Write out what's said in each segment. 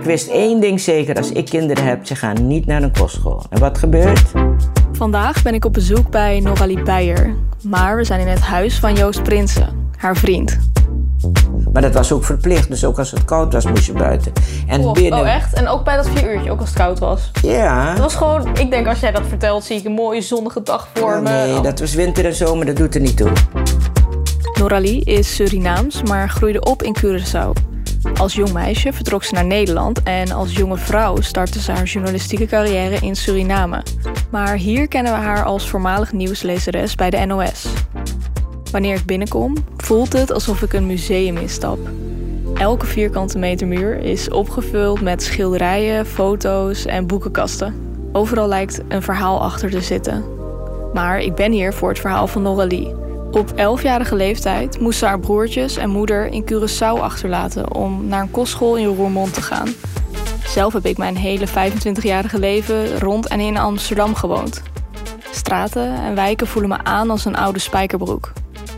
Ik wist één ding zeker, als ik kinderen heb, ze gaan niet naar een kostschool. En wat gebeurt? Vandaag ben ik op bezoek bij Noralie Beijer. Maar we zijn in het huis van Joost Prinsen, haar vriend. Maar dat was ook verplicht, dus ook als het koud was, moest je buiten. En Oh, binnen... oh, echt? En ook bij dat vier uurtje, ook als het koud was. Ja. Het was gewoon, ik denk als jij dat vertelt, zie ik een mooie zonnige dag voor me. Nee, dat was winter en zomer, dat doet er niet toe. Noralie is Surinaams, maar groeide op in Curaçao. Als jong meisje vertrok ze naar Nederland en als jonge vrouw startte ze haar journalistieke carrière in Suriname. Maar hier kennen we haar als voormalig nieuwslezeres bij de NOS. Wanneer ik binnenkom, voelt het alsof ik een museum instap. Elke vierkante meter muur is opgevuld met schilderijen, foto's en boekenkasten. Overal lijkt een verhaal achter te zitten. Maar ik ben hier voor het verhaal van Noralie. Op 11-jarige leeftijd moest ze haar broertjes en moeder in Curaçao achterlaten om naar een kostschool in Roermond te gaan. Zelf heb ik mijn hele 25-jarige leven rond en in Amsterdam gewoond. Straten en wijken voelen me aan als een oude spijkerbroek.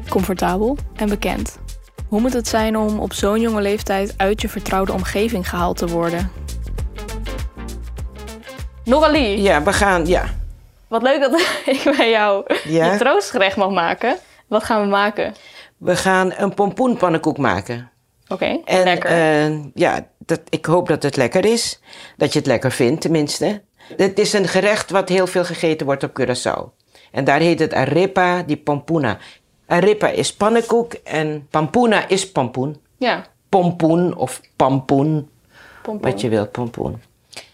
Comfortabel en bekend. Hoe moet het zijn om op zo'n jonge leeftijd uit je vertrouwde omgeving gehaald te worden? Noralie, Ja, we gaan, ja. wat leuk dat ik bij jou Ja? je troostgerecht mag maken. Wat gaan we maken? We gaan een pompoenpannenkoek maken. Oké, En lekker. eh, ja, dat, ik hoop dat het lekker is. Dat je het lekker vindt, tenminste. Het is een gerecht wat heel veel gegeten wordt op Curaçao. En daar heet het arepa di pampuna. Arepa is pannenkoek en pampuna is pompoen. ja, Pompoen of pampoen, pompoen. wat je wilt, pompoen.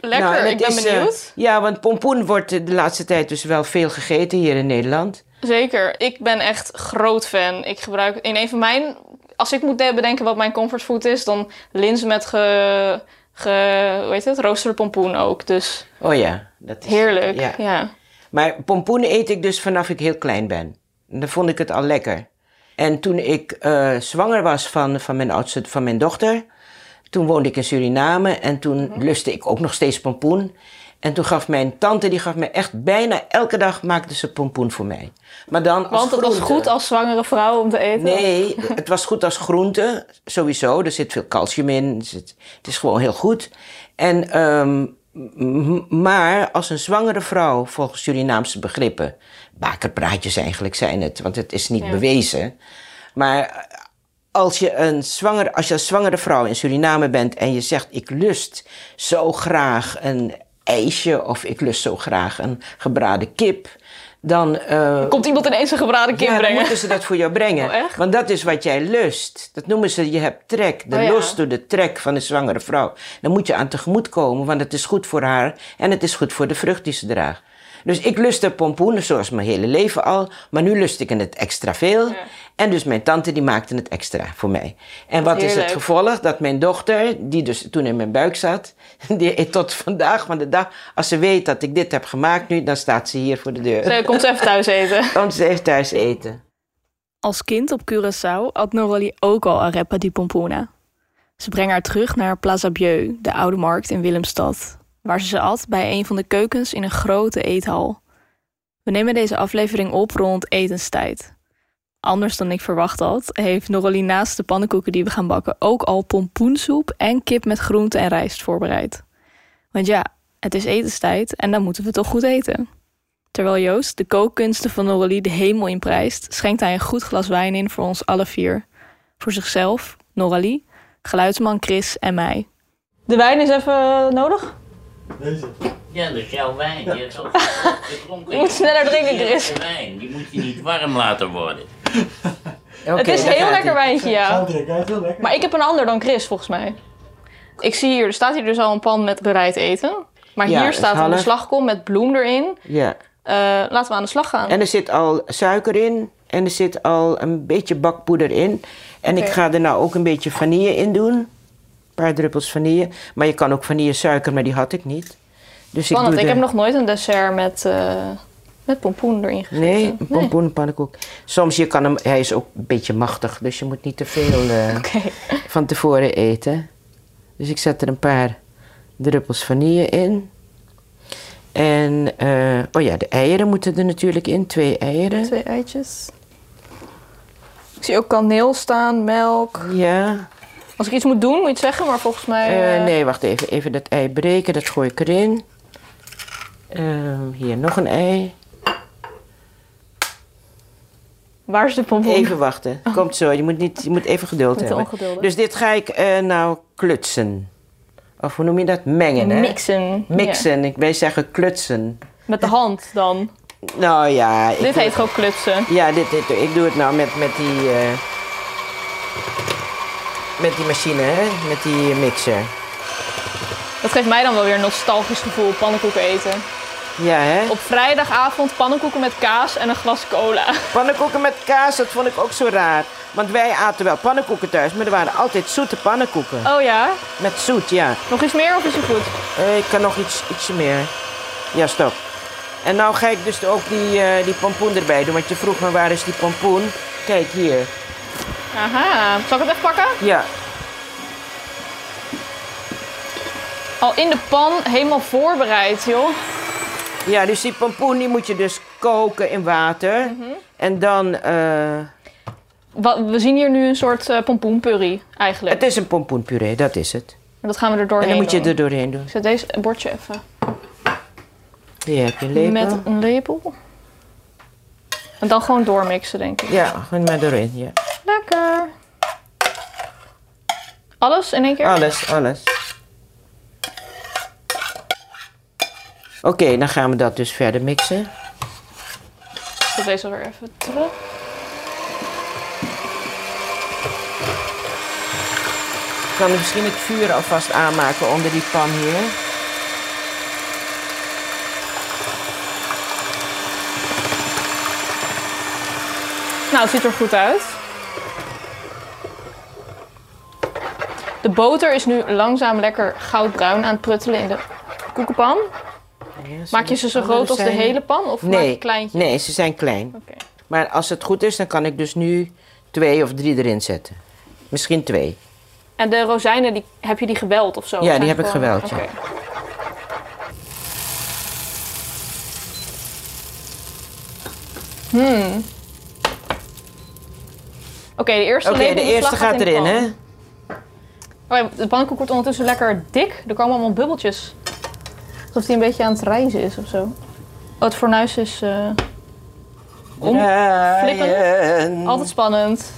Lekker, Nou, ik ben is, eh, benieuwd. ja, want pompoen wordt de laatste tijd dus wel veel gegeten hier in Nederland. Zeker, ik ben echt groot fan. Ik gebruik in een van mijn... Als ik moet bedenken wat mijn comfortfood is, dan linzen met ge... ge hoe heet het? Roosterde pompoen ook. Dus Oh ja, dat is heerlijk. Ja. Ja. Maar pompoen eet ik dus vanaf ik heel klein ben. En dan vond ik het al lekker. En toen ik eh, zwanger was van, van, mijn oudste, van mijn dochter, toen woonde ik in Suriname en toen Mhm. lustte ik ook nog steeds pompoen. En toen gaf mijn tante, die gaf me echt bijna elke dag maakte ze pompoen voor mij. Maar dan als Want het was goed als zwangere vrouw om te eten. Nee, het was goed als groente, sowieso. Er zit veel calcium in. Zit- het is gewoon heel goed. En, ehm, m- maar als een zwangere vrouw, volgens Surinaamse begrippen... bakerpraatjes eigenlijk zijn het, want het is niet Ja. bewezen. Maar als je, een zwangere, als je een zwangere vrouw in Suriname bent en je zegt... ik lust zo graag een ijsje of ik lust zo graag een gebraden kip... dan eh, Komt iemand ineens een gebraden kip ja, dan brengen? moeten ze dat voor jou brengen. Oh, echt? Want dat is wat jij lust. Dat noemen ze, je hebt trek. De Oh, ja. los door de trek van een zwangere vrouw. Dan moet je aan tegemoet komen, want het is goed voor haar en het is goed voor de vrucht die ze draagt. Dus ik lustte pompoenen zoals mijn hele leven al, maar nu lust ik het extra veel. En dus mijn tante die maakte het extra voor mij. En wat is het gevolg? Dat mijn dochter, die dus toen in mijn buik zat, die eet tot vandaag van de dag, als ze weet dat ik dit heb gemaakt nu, dan staat ze hier voor de deur. Ze komt ze even thuis eten. Want ze heeft thuis eten. Als kind op Curaçao at Noralie ook al arepa di pompona. Ze brengen haar terug naar Plaza Bieu, de oude markt in Willemstad, waar ze ze at bij een van de keukens in een grote eethal. We nemen deze aflevering op rond etenstijd. Anders dan ik verwacht had, heeft Noralie naast de pannenkoeken die we gaan bakken ook al pompoensoep en kip met groente en rijst voorbereid. Want ja, het is etenstijd en dan moeten we toch goed eten. Terwijl Joost de kookkunsten van Noralie de hemel in prijst, schenkt hij een goed glas wijn in voor ons alle vier. Voor zichzelf, Noralie, geluidsman Chris en mij. De wijn is even nodig? Ja, dat is jouw wijn. Je, hebt zo Je moet sneller drinken, Chris. De wijn, die moet je niet warm laten worden. het is daar heel lekker wijntje, ja. Zoutdruk, hij is heel lekker. Maar ik heb een ander dan Chris, volgens mij. Ik zie hier, er staat hier dus al een pan met bereid eten. Maar Ja, hier staat een half. beslagkom met bloem erin. Ja. Eh, laten we aan de slag gaan. En er zit al suiker in. En er zit al een beetje bakpoeder in. En ik ga er nou ook een beetje vanille in doen. Een paar druppels vanille. Maar je kan ook vanillesuiker, maar die had ik niet. Dus Spannend, ik ik, doe heb de- nog nooit een dessert met, eh, met pompoen erin gegeten. Nee, een pompoenpannenkoek. Soms je kan hem, hij is ook een beetje machtig, dus je moet niet te veel eh, van tevoren eten. Dus ik zet er een paar druppels vanille in. En, eh, oh ja, de eieren moeten er natuurlijk in, twee eieren. Twee eitjes. Ik zie ook kaneel staan, melk. Ja, Als ik iets moet doen, moet je het zeggen, maar volgens mij... Eh, eh, nee, wacht even. Even dat ei breken, dat gooi ik erin. Ehm, hier nog een ei. Waar is de pompoen? Even wachten. Komt zo. Je moet, niet, je moet even geduld hebben. ongeduldig. Dus dit ga ik eh, nou klutsen. Of hoe noem je dat? Mengen, hè? Mixen. Mixen. Ik, wij zeggen klutsen. Met de hand dan. Nou ja. Ik Dit heet gewoon klutsen. Ja, dit, dit, ik doe het nou met, met die... met die machine, hè? Met die mixer. Dat geeft mij dan wel weer een nostalgisch gevoel, pannenkoeken eten. Ja, hè? Op vrijdagavond pannenkoeken met kaas en een glas cola. Pannenkoeken met kaas, dat vond ik ook zo raar. Want wij aten wel pannenkoeken thuis, maar er waren altijd zoete pannenkoeken. Oh ja? Met zoet, ja. Nog iets meer of is het goed? Eh, ik kan nog iets, ietsje meer. Ja, stop. En nou ga ik dus ook die, eh, die pompoen erbij doen. Want je vroeg me waar is die pompoen. Kijk hier. Aha. Zal ik het even pakken? Ja, Al in de pan, helemaal voorbereid, joh. ja dus die pompoen die moet je dus koken in water. En dan, eh, We zien hier nu een soort eh pompoenpurry, eigenlijk. het is een pompoenpuree, dat is het. En dat gaan we er doorheen En dan moet je doen. er doorheen doen. Ik zet deze bordje even Hier heb je een lepel. met een lepel. En dan gewoon doormixen, denk ik. Ja, gewoon maar doorheen, ja. Lekker. Alles in één keer? Alles, alles. Oké, dan gaan we dat dus verder mixen. Ik zet deze weer even terug. Ik kan misschien het vuur alvast aanmaken onder die pan hier. Nou, het ziet er goed uit. De boter is nu langzaam lekker goudbruin aan het pruttelen in de koekenpan. Maak je ze zo groot als de hele pan of maak je Nee, kleintje? nee, ze zijn klein. Maar als het goed is, dan kan ik dus nu twee of drie erin zetten. Misschien twee. En de rozijnen, die, heb je die geweld of zo? Ja, Zijn die heb ik geweld, ja. Oké. Hmm. Oké, de eerste Oké, de eerste gaat erin, hè? Oh de pannenkoek wordt ondertussen lekker dik. Er komen allemaal bubbeltjes. Alsof die een beetje aan het rijzen is of zo. Oh, het fornuis is eh, om. Altijd spannend.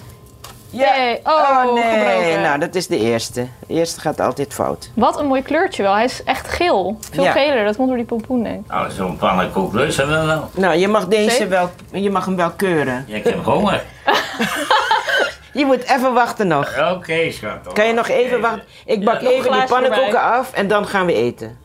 Ja. Yay. Oh, nee. gebroken. Nou, dat is de eerste. De eerste gaat altijd fout. Wat een mooi kleurtje wel. Hij is echt geel. Veel Ja. geler. Dat komt door die pompoen, denk ik. Nou, zo'n pannenkoek lusten we wel. Nou, je mag deze wel, je mag hem wel keuren. Ja, ik heb honger. Je moet even wachten nog. Oké, schat. Kan je nog even wachten? Ik bak even die pannenkoeken erbij. af en dan gaan we eten.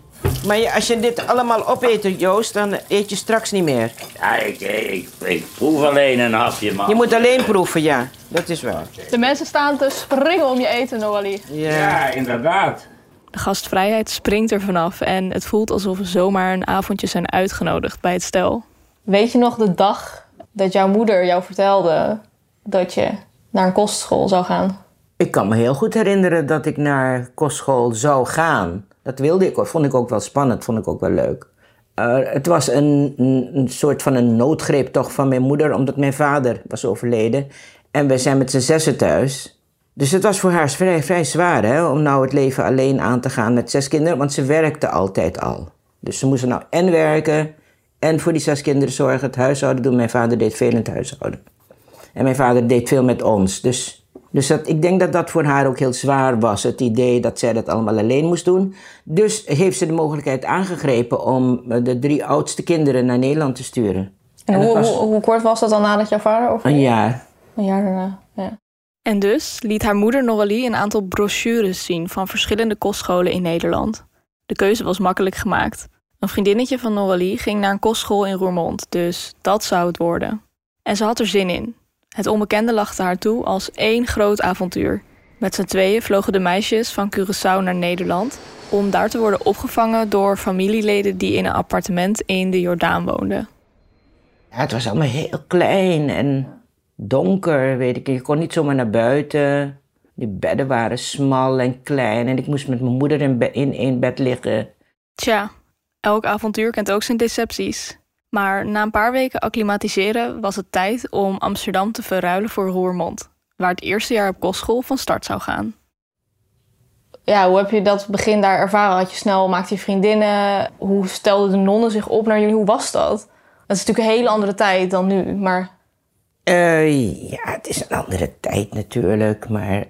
Maar je, als je dit allemaal opeet, Joost, dan eet je straks niet meer. Ja, ik, ik, ik proef alleen een hapje, man. Je moet alleen proeven, ja. Dat is wel. De mensen staan te springen om je eten, Noali. Ja. Ja, inderdaad. De gastvrijheid springt er vanaf en het voelt alsof we zomaar een avondje zijn uitgenodigd bij het stel. Weet je nog de dag dat jouw moeder jou vertelde dat je naar een kostschool zou gaan? Ik kan me heel goed herinneren dat ik naar kostschool zou gaan. Dat wilde ik, vond ik ook wel spannend, vond ik ook wel leuk. Het was een, een, soort van een noodgreep toch van mijn moeder, omdat mijn vader was overleden. En wij zijn met z'n zessen thuis. Dus het was voor haar vrij, vrij zwaar hè, om nou het leven alleen aan te gaan met zes kinderen, want ze werkte altijd al. Dus ze moesten nou en werken en voor die zes kinderen zorgen, het huishouden doen. Mijn vader deed veel in het huishouden. En mijn vader deed veel met ons. Dus, dus dat, ik denk dat dat voor haar ook heel zwaar was. Het idee dat zij dat allemaal alleen moest doen. Dus heeft ze de mogelijkheid aangegrepen om eh, de drie oudste kinderen naar Nederland te sturen. En, hoe, was- hoe, hoe kort was dat dan nadat jouw vader overleed? Een jaar. Een jaar daarna, ja. En dus liet haar moeder Noralie een aantal brochures zien van verschillende kostscholen in Nederland. De keuze was makkelijk gemaakt. Een vriendinnetje van Noralie ging naar een kostschool in Roermond, dus dat zou het worden. En ze had er zin in. Het onbekende lachte haar toe als één groot avontuur. Met z'n tweeën vlogen de meisjes van Curaçao naar Nederland om daar te worden opgevangen door familieleden die in een appartement in de Jordaan woonden. Ja, het was allemaal heel klein en donker, weet ik. Je kon niet zomaar naar buiten. Die bedden waren smal en klein. En ik moest met mijn moeder in, be- in één bed liggen. Tja, elk avontuur kent ook zijn decepties. Maar na een paar weken acclimatiseren was het tijd om Amsterdam te verruilen voor Roermond, waar het eerste jaar op kostschool van start zou gaan. ja, hoe heb je dat begin daar ervaren? Had je snel, maakte je vriendinnen? Hoe stelden de nonnen zich op naar jullie? Hoe was dat? Dat is natuurlijk een hele andere tijd dan nu, maar... Eh, ja, het is een andere tijd natuurlijk, maar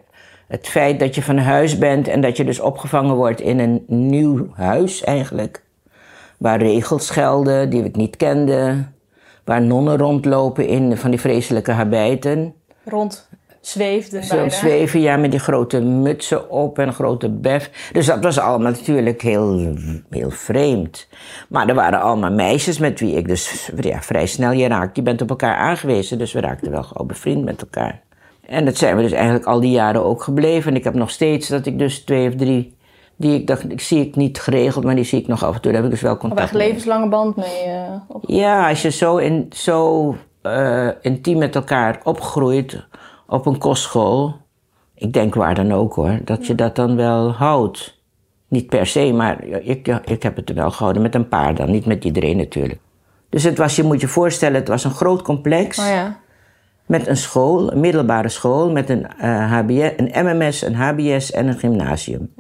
het feit dat je van huis bent en dat je dus opgevangen wordt in een nieuw huis eigenlijk, waar regels gelden die we niet kenden, waar nonnen rondlopen in van die vreselijke habijten. Rond zweefden Zo bijna. zweven, ja, met die grote mutsen op en een grote bef. Dus dat was allemaal natuurlijk heel, heel vreemd. Maar er waren allemaal meisjes met wie ik dus ja, vrij snel je raakt. Je bent op elkaar aangewezen, dus we raakten wel gauw bevriend met elkaar. En dat zijn we dus eigenlijk al die jaren ook gebleven. En ik heb nog steeds dat ik dus twee of drie, die ik dacht, ik zie ik niet geregeld, maar die zie ik nog af en toe. Daar heb ik dus wel contact echt mee. levenslange band mee eh. Ja, als je zo, in, zo eh, intiem met elkaar opgroeit op een kostschool, ik denk waar dan ook hoor, dat je dat dan wel houdt. Niet per se, maar ik, ik heb het er wel gehouden met een paar dan, niet met iedereen natuurlijk. Dus het was, je moet je voorstellen, het was een groot complex Oh ja. met een school, een middelbare school, met een, eh, HBS, een MMS, een HBS en een gymnasium.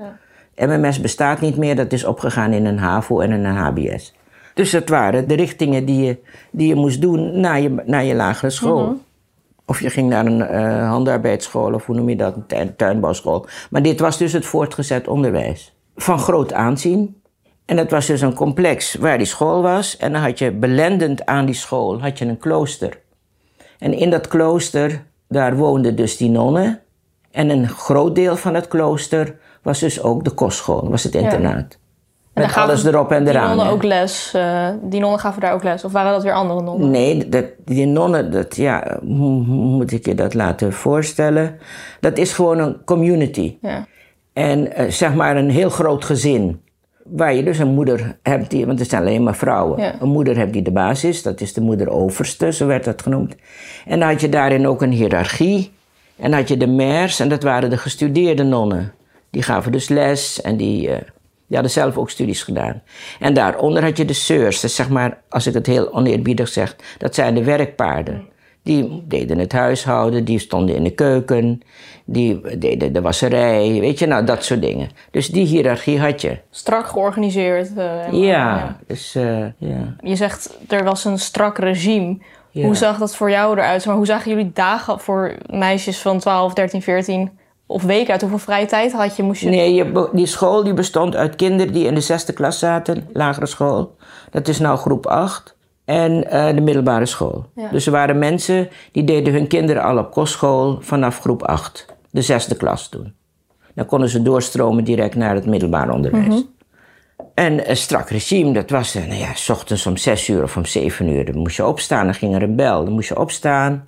MMS bestaat niet meer, dat is opgegaan in een HAVO en een HBS. Dus dat waren de richtingen die je, die je moest doen na je, na je lagere school. Of je ging naar een eh, handarbeidsschool, of hoe noem je dat, een tuin- tuinbouwschool. Maar dit was dus het voortgezet onderwijs. Van groot aanzien. En het was dus een complex waar die school was. En dan had je belendend aan die school had je een klooster. En in dat klooster, daar woonden dus die nonnen. En een groot deel van het klooster was dus ook de kostschool, was het internaat. En Met gaven alles erop en Die eraan. nonnen hè. ook les. eh, die nonnen gaven daar ook les. Of waren dat weer andere nonnen? Nee, dat, die nonnen, dat, ja, hoe, moet ik je dat laten voorstellen? Dat is gewoon een community. Ja. En eh, zeg maar een heel groot gezin. Waar je dus een moeder hebt, die, want het zijn alleen maar vrouwen. Ja. Een moeder hebt die de baas is, dat is de moeder overste, zo werd dat genoemd. En dan had je daarin ook een hiërarchie. En dan had je de mers, en dat waren de gestudeerde nonnen. Die gaven dus les en die, eh, die hadden zelf ook studies gedaan. En daaronder had je de seurs, dus zeg maar, als ik het heel oneerbiedig zeg, dat zijn de werkpaarden. Die deden het huishouden, die stonden in de keuken, die deden de wasserij, weet je, nou dat soort dingen. Dus die hiërarchie had je. Strak georganiseerd. eh, helemaal, Ja, dus eh, ja. Je zegt, er was een strak regime. Ja. Hoe zag dat voor jou eruit? Maar hoe zagen jullie dagen voor meisjes van 12, 13, 14 of weken uit? Hoeveel vrije tijd had je? Moest je... Nee, je, die school die bestond uit kinderen die in de zesde klas zaten, lagere school. Dat is nou groep 8. En eh, de middelbare school. Ja. Dus er waren mensen die deden hun kinderen al op kostschool vanaf groep 8. De zesde klas toen. Dan konden ze doorstromen direct naar het middelbaar onderwijs. En een strak regime, dat was, eh, nou ja, s ochtends om zes uur of om zeven uur. Dan moest je opstaan, dan ging er een bel. Dan moest je opstaan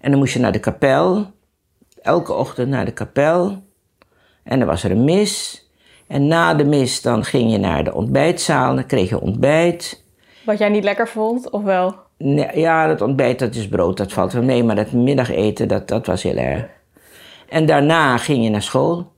en dan moest je naar de kapel. Elke ochtend naar de kapel. En dan was er een mis. En na de mis dan ging je naar de ontbijtzaal. Dan kreeg je ontbijt. Wat jij niet lekker vond, of wel? Nee, ja, dat ontbijt, dat is brood, dat valt wel mee. Maar dat middageten, dat, dat was heel erg. En daarna ging je naar school.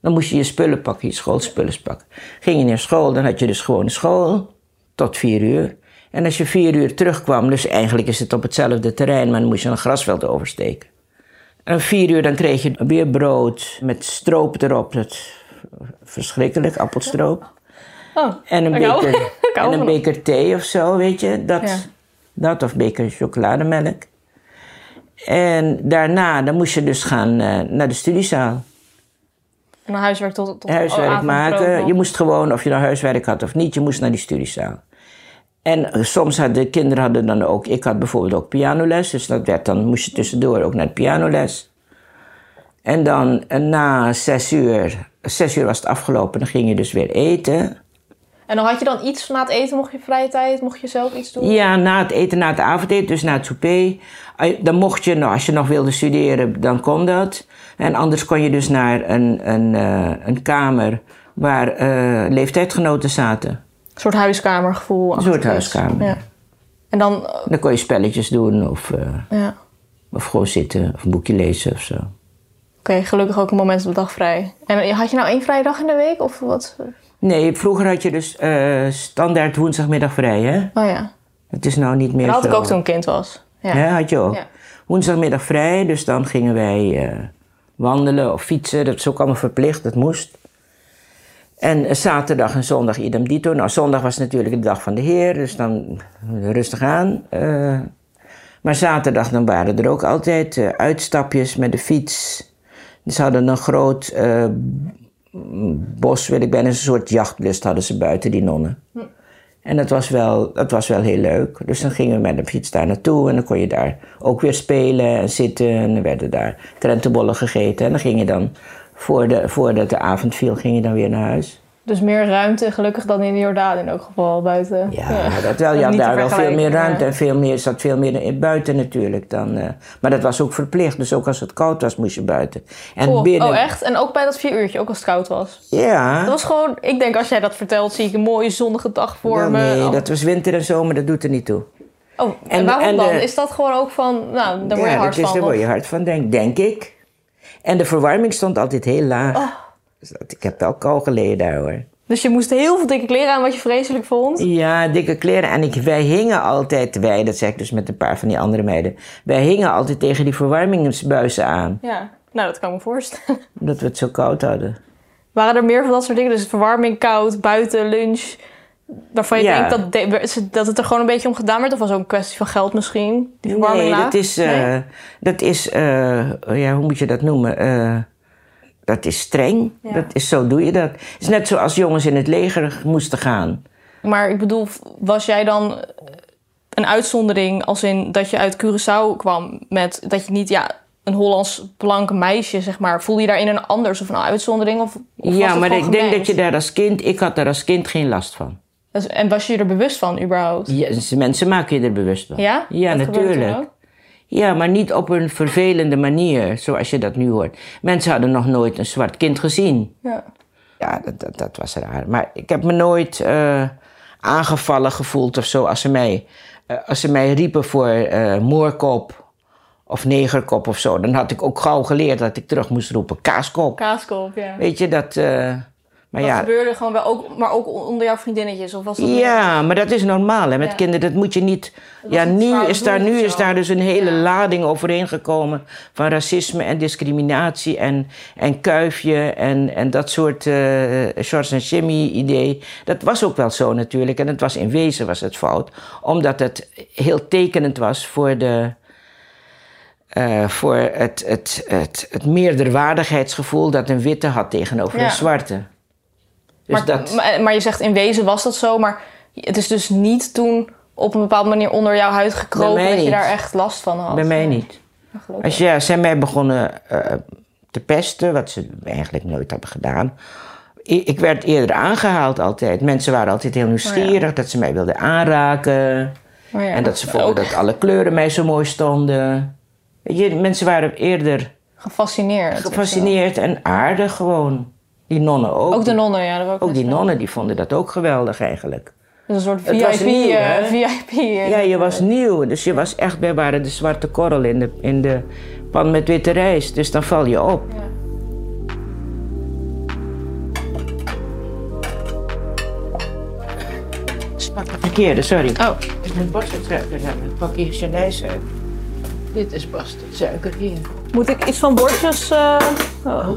Dan moest je je spullen pakken, je schoolspullen pakken. Ging je naar school, dan had je dus gewoon school. Tot vier uur. En als je vier uur terugkwam, dus eigenlijk is het op hetzelfde terrein... maar dan moest je een grasveld oversteken. En vier uur dan kreeg je weer brood met stroop erop. Dat verschrikkelijk, appelstroop. Oh, En een beker, en een beker thee of zo, weet je. Dat, Ja. dat of beker chocolademelk. En daarna dan moest je dus gaan eh, naar de studiezaal. En dan huiswerk tot, tot Huiswerk maken. Je moest gewoon, of je nou huiswerk had of niet, je moest naar die studiezaal. En eh, soms hadden de kinderen hadden dan ook, ik had bijvoorbeeld ook pianoles, dus dat werd dan, moest je tussendoor ook naar de pianoles. En dan eh, na zes uur, zes uur was het afgelopen, dan ging je dus weer eten. En dan had je dan iets na het eten, mocht je vrije tijd, mocht je zelf iets doen? Ja, na het eten, na het avondeten, dus na het souper. Dan mocht je, nou, als je nog wilde studeren, dan kon dat. En anders kon je dus naar een, een, eh, een kamer waar eh, leeftijdsgenoten zaten. Een soort huiskamergevoel. Een soort huiskamer. Ja. En dan, eh, Dan kon je spelletjes doen of, eh, ja. of gewoon zitten of een boekje lezen of zo. Oké, gelukkig ook een moment op de dag vrij. En had je nou één vrije dag in de week? Of wat? Nee, vroeger had je dus eh, standaard woensdagmiddag vrij, hè? Oh ja. Het is nou niet meer Dat had zo. ik ook toen ik kind was. Ja. Ja, had je ook. Ja. Woensdagmiddag vrij, dus dan gingen wij eh, wandelen of fietsen. Dat is ook allemaal verplicht, dat moest. En eh, zaterdag en zondag idem dito. Nou, zondag was natuurlijk de dag van de Heer, dus dan rustig aan. Eh, maar zaterdag dan waren er ook altijd eh, uitstapjes met de fiets. Ze hadden een groot bos, wil ik bijna een soort jachtlust hadden ze buiten, die nonnen. En dat was, wel, dat was wel heel leuk. Dus dan gingen we met de fiets daar naartoe en dan kon je daar ook weer spelen en zitten. En dan werden daar krentenbollen gegeten. En dan ging je dan, voor de, voordat de avond viel, ging je dan weer naar huis. Dus meer ruimte gelukkig dan in de Jordaan in elk geval buiten. Ja, dat wel. Je had daar wel veel meer ruimte ja. en veel meer, zat veel meer in buiten natuurlijk. Dan, eh, maar dat was ook verplicht. Dus ook als het koud was, moest je buiten. En Oh, binnen... oh, echt? En ook bij dat vier uurtje, ook als het koud was. Ja. Dat was gewoon, ik denk als jij dat vertelt, zie ik een mooie zonnige dag voor me. nee, Oh. dat was winter en zomer, dat doet er niet toe. Oh, en, En- waarom en dan? Is dat gewoon ook van, nou, daar word je ja, hard dat van. daar word je hard van, denk, denk ik. En de verwarming stond altijd heel laag. Oh. Dus dat- ik heb wel kou geleden daar hoor. Dus je moest heel veel dikke kleren aan wat je vreselijk vond. Ja, dikke kleren. En ik, wij hingen altijd, wij, dat zeg ik dus met een paar van die andere meiden. Wij hingen altijd tegen die verwarmingsbuizen aan. Ja, nou dat kan ik me voorstellen. Omdat we het zo koud hadden. Waren er meer van dat soort dingen? Dus verwarming, koud, buiten, lunch. Waarvan je Ja. denkt dat, de- dat het er gewoon een beetje om gedaan werd? Of was het ook een kwestie van geld misschien? Die verwarming nee, laag? dat is, eh, Nee? dat is eh, ja, hoe moet je dat noemen? Eh, dat is streng. Ja. Dat is, zo doe je dat. Het is net zoals jongens in het leger moesten gaan. Maar ik bedoel, was jij dan een uitzondering als in dat je uit Curaçao kwam met dat je niet, ja, een Hollands blank meisje, zeg maar. Voelde je daarin een anders of een uitzondering? Of, ja, maar ik denk dat je daar als kind... Ik had daar als kind geen last van. Dus- En was je er bewust van überhaupt? Ja, mensen maken je er bewust van. Ja? Ja, Dat natuurlijk. Ja, maar niet op een vervelende manier, zoals je dat nu hoort. Mensen hadden nog nooit een zwart kind gezien. Ja. Ja, dat, dat, dat was raar. Maar ik heb me nooit eh, aangevallen gevoeld of zo als ze mij, eh, als ze mij riepen voor eh, moorkop of negerkop of zo. Dan had ik ook gauw geleerd dat ik terug moest roepen kaaskop. Kaaskop, ja. Weet je, dat... maar Dat ja, gebeurde gewoon wel, ook, maar ook onder jouw vriendinnetjes? Of was dat ja, maar dat is normaal hè, met Ja. kinderen. Dat moet je niet. Ja, nu is, daar, nu is daar dus een hele Ja. lading overheen gekomen van racisme en discriminatie en, en kuifje en, en dat soort George en Jimmy idee. Dat was ook wel zo natuurlijk. En het was in wezen was het fout, omdat het heel tekenend was voor de. eh, voor het, het, het, het meerderwaardigheidsgevoel dat een witte had tegenover een zwarte. Dus maar, dat, maar, maar je zegt in wezen was dat zo, maar het is dus niet toen op een bepaalde manier onder jouw huid gekropen dat je daar echt last van had. bij mij niet. Ja. Als ja, zij mij begonnen eh, te pesten, wat ze eigenlijk nooit hebben gedaan. I- Ik werd eerder aangehaald altijd. Mensen waren altijd heel nieuwsgierig dat ze mij wilden aanraken. Oh ja. En dat ze vonden Ook dat alle kleuren mij zo mooi stonden. Je, mensen waren eerder gefascineerd. gefascineerd en aardig gewoon. Die nonnen ook. Ook de nonnen, ja. Dat ik Ook net die zeggen. nonnen die vonden dat ook geweldig eigenlijk. Dus een soort Het was VIP. nieuw, eh, hè? VIP eh, Ja, je was nieuw. Dus je was echt, wij waren de zwarte korrel in de, in de pan met witte rijst. Dus dan val je op. Ja. Verkeerde, sorry. Oh, Dit is mijn bastardsuiker. Dan pak je chalijsuiker. Dit is bastardsuiker hier. moet ik iets van bordjes... eh, oh.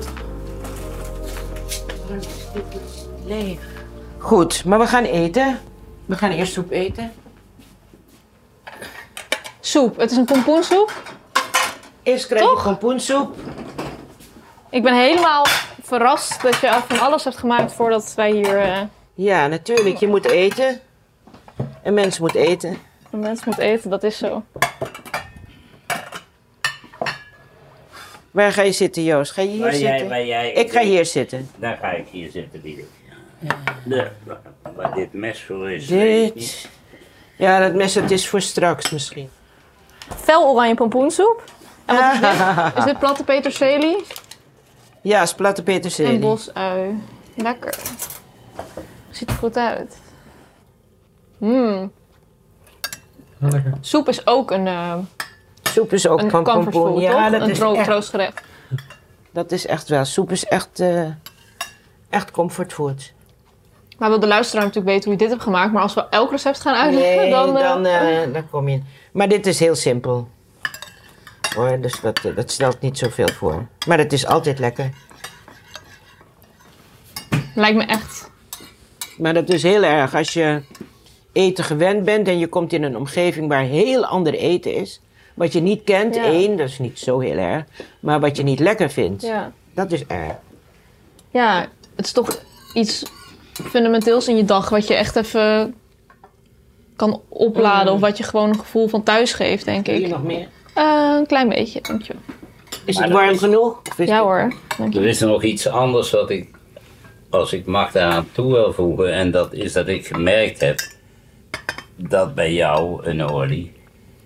Leeg. Goed, maar we gaan eten. We gaan eerst soep eten. Soep. Het is een pompoensoep. Eerst krijg Toch? je pompoensoep. Ik ben helemaal verrast dat je van alles hebt gemaakt voordat wij hier... eh, Ja, natuurlijk. Je moet eten. Een mens moet eten. een mens moet eten. Dat is zo. Waar ga je zitten, Joost? Ga je hier Waar jij, zitten? waar jij, Ik ga hier zitten. Dan ga ik hier zitten, lieve. De, waar dit mes voor is. Dit. Ja, dat mes het is voor straks misschien. Fel oranje pompoensoep. En wat is dit? Is dit platte peterselie? Ja, is platte En peterselie. bosui. Lekker. Ziet er goed uit. Mmm. Lekker. Soep is ook een, eh Soep is ook een van pompoen. Ja, toch? dat een is, echt, troostgerecht. dat is echt wel. Soep is echt, eh echt comfortfood. Maar wil de luisteraar natuurlijk weten hoe je dit hebt gemaakt. Maar als we elk recept gaan uitleggen, Nee, dan... eh, dan, eh, dan kom je... Maar dit is heel simpel. Hoor, dus dat, dat stelt niet zoveel voor. Maar het is altijd lekker. Lijkt me echt. Maar dat is heel erg als je eten gewend bent en je komt in een omgeving waar heel ander eten is. Wat je niet kent, Ja. één, dat is niet zo heel erg. Maar wat je niet lekker vindt, Ja. dat is erg. ja, het is toch iets fundamenteels in je dag wat je echt even kan opladen. Of wat je gewoon een gevoel van thuis geeft, denk Wil je ik. nog meer? Eh, een klein beetje, dankjewel. Is Maar het warm is- genoeg? Is Ja het- hoor, dank je. Er is nog iets anders wat ik, als ik mag daaraan toe wil voegen, en dat is dat ik gemerkt heb dat bij jou, een olie,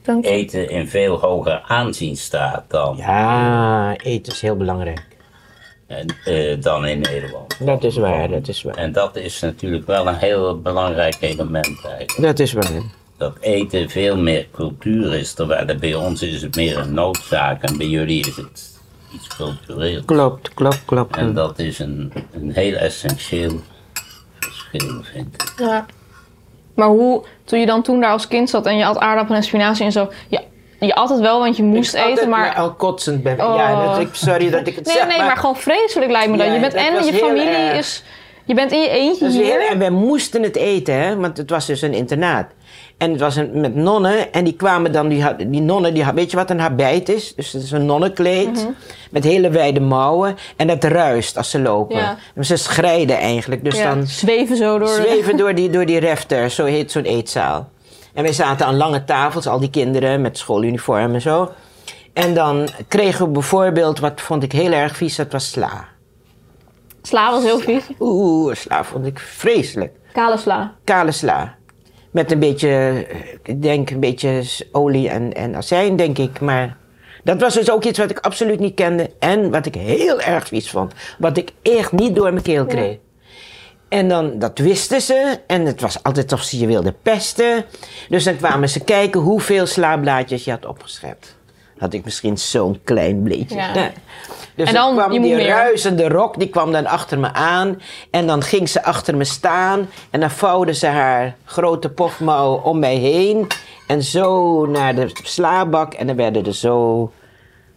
Dank eten in veel hoger aanzien staat dan, Ja, eten is heel belangrijk. en, eh, dan in Nederland. Dat is waar, dat is waar. En dat is natuurlijk wel een heel belangrijk element eigenlijk. Dat is waar. Dat eten veel meer cultuur is, terwijl bij ons is het meer een noodzaak en bij jullie is het iets cultureels. Klopt, klopt, klopt. En dat is een, een heel essentieel verschil, vind ik. Ja. Maar hoe, toen je dan toen daar als kind zat en je had aardappelen en spinazie en zo. Ja, je at het wel, want je moest Ik altijd eten, maar... al kotsend ben. Oh. Ja, dat, ik, sorry dat ik het Nee, zeg. nee, maar, gewoon vreselijk lijkt me dat. Ja, je bent dat en je familie erg. is... Je bent in je eentje hier. heel- en wij moesten het eten, hè, want het was dus een internaat. En het was een, met nonnen en die kwamen dan, die, had- die nonnen, die, had- weet je wat een habit is? Dus het is een nonnenkleed Mhm. met hele wijde mouwen en dat ruist als ze lopen. Ja. En Ze schrijden eigenlijk, dus Ja, dan zweven zo door zweven door die, door die refter, zo heet zo'n eetzaal. En wij zaten aan lange tafels, al die kinderen met schooluniform en zo. En dan kregen we bijvoorbeeld, wat vond ik heel erg vies, dat was sla. Sla was heel vies. Oeh, sla vond ik vreselijk. Kale sla. kale sla. Met een beetje, ik denk een beetje olie en, en azijn, denk ik. Maar dat was dus ook iets wat ik absoluut niet kende. En wat ik heel erg vies vond. Wat ik echt niet door mijn keel kreeg. En dan, dat wisten ze. En het was altijd of ze je wilden pesten. Dus dan kwamen ze kijken hoeveel slaablaadjes je had opgeschept. Had ik misschien zo'n klein bleetje. Ja. Nee. Dus En dan, kwam die meer. ruisende rok, die kwam dan achter me aan. En dan ging ze achter me staan. En dan vouwde ze haar grote pofmouw om mij heen. En zo naar de slaabak. En dan werden er zo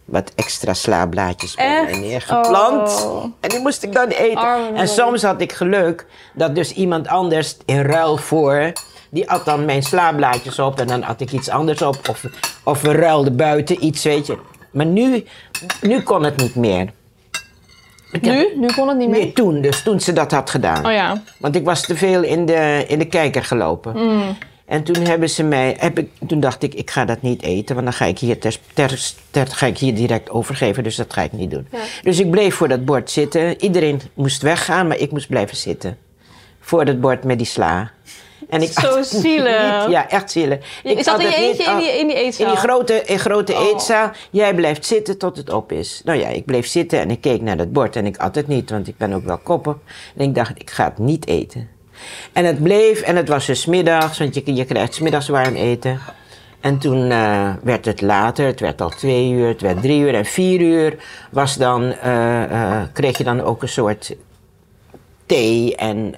wat extra slaablaadjes bij mij neergeplant. Oh. En die moest ik dan eten. Arme en soms had ik geluk dat dus iemand anders in ruil voor... die at dan mijn slaablaadjes op en dan at ik iets anders op. Of, of we ruilden buiten iets, weet je. Maar nu, nu kon het niet meer. Ik heb- Nu? Nu kon het niet meer? Nee, toen. Dus toen ze dat had gedaan. Oh ja. Want ik was te veel in de, in de kijker gelopen. Mm. En toen hebben ze mij, heb ik, toen dacht ik, ik ga dat niet eten, want dan ga ik hier, ter, ter, ter- ga ik hier direct overgeven, dus dat ga ik niet doen. Dus ik bleef voor dat bord zitten. Iedereen moest weggaan, maar ik moest blijven zitten. Voor dat bord met die sla. En ik Zo zielig. niet. Ja, echt zielig. Ik zat at in je eentje in die, in die in eetzaal? die grote, in grote Oh. eetzaal. Jij blijft zitten tot het op is. Nou ja, ik bleef zitten en ik keek naar dat bord en ik at het niet, want ik ben ook wel koppig. En ik dacht, ik ga het niet eten. En het bleef, en het was dus middags, want je, je krijgt 's middags warm eten. En toen eh, werd het later, het werd al twee uur, het werd drie uur en vier uur. Was dan, eh, eh, kreeg je dan ook een soort thee en,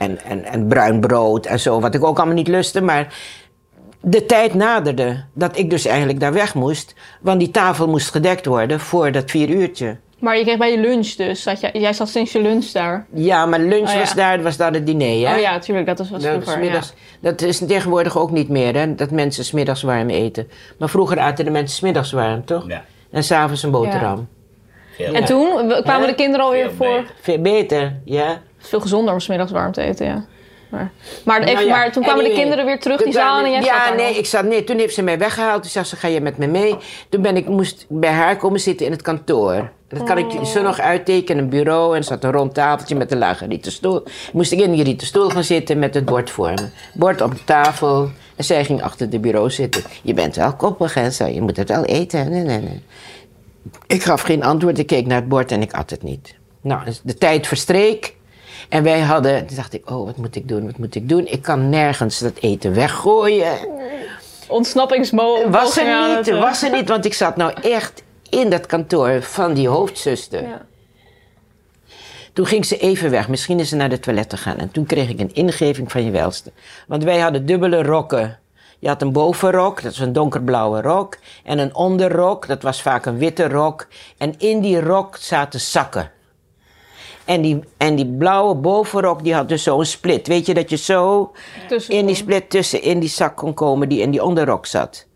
en, en, en bruin brood en zo, wat ik ook allemaal niet lustte. Maar de tijd naderde dat ik dus eigenlijk daar weg moest, want die tafel moest gedekt worden voor dat vier uurtje. Maar je kreeg bij je lunch dus. Zat jij, jij zat sinds je lunch daar. Ja, maar lunch Oh, ja. was, daar, was daar het diner, hè? Oh ja, tuurlijk. Dat was wat Dat is, vroeger. middags, dat is tegenwoordig ook niet meer, hè? Dat mensen smiddags warm eten. Maar vroeger aten de mensen smiddags warm, toch? Ja, En s'avonds een boterham. veel, Ja. En toen kwamen de kinderen alweer veel voor... beter. Veel beter, ja. Het is veel gezonder om 's middags warm te eten, ja. Maar, maar, Nou even, ja, maar toen kwamen de kinderen weer terug die zaal en jij Ja, nee, nog. ik zat, nee, toen heeft ze mij weggehaald. Toen zei ze, ga je met me mee? Toen ben ik, moest bij haar komen zitten in het kantoor. Dat kan ik je zo nog uittekenen, een bureau. En er zat een rond tafeltje met een lage rieten stoel. Moest ik in die rieten stoel gaan zitten met het bord voor me. Bord op de tafel. En zij ging achter de bureau zitten. Je bent wel koppig, hè, je. moet het wel eten. Nee, nee, nee. Ik gaf geen antwoord. Ik keek naar het bord en ik at het niet. Nou, de tijd verstreek. En wij hadden, toen dacht ik, oh, wat moet ik doen, wat moet ik doen? Ik kan nergens dat eten weggooien. Ontsnappingsmo. Was er niet, eh, was er niet, want ik zat nou echt in dat kantoor van die hoofdzuster. Ja. Toen ging ze even weg, misschien is ze naar de toilet gegaan. En toen kreeg ik een ingeving van je welste. Want wij hadden dubbele rokken. Je had een bovenrok, dat was een donkerblauwe rok. En een onderrok, dat was vaak een witte rok. En in die rok zaten zakken. En die, en die blauwe bovenrok, die had dus zo'n split. Weet je, dat je zo Tussen- in die split tussen in die zak kon komen die in die onderrok zat.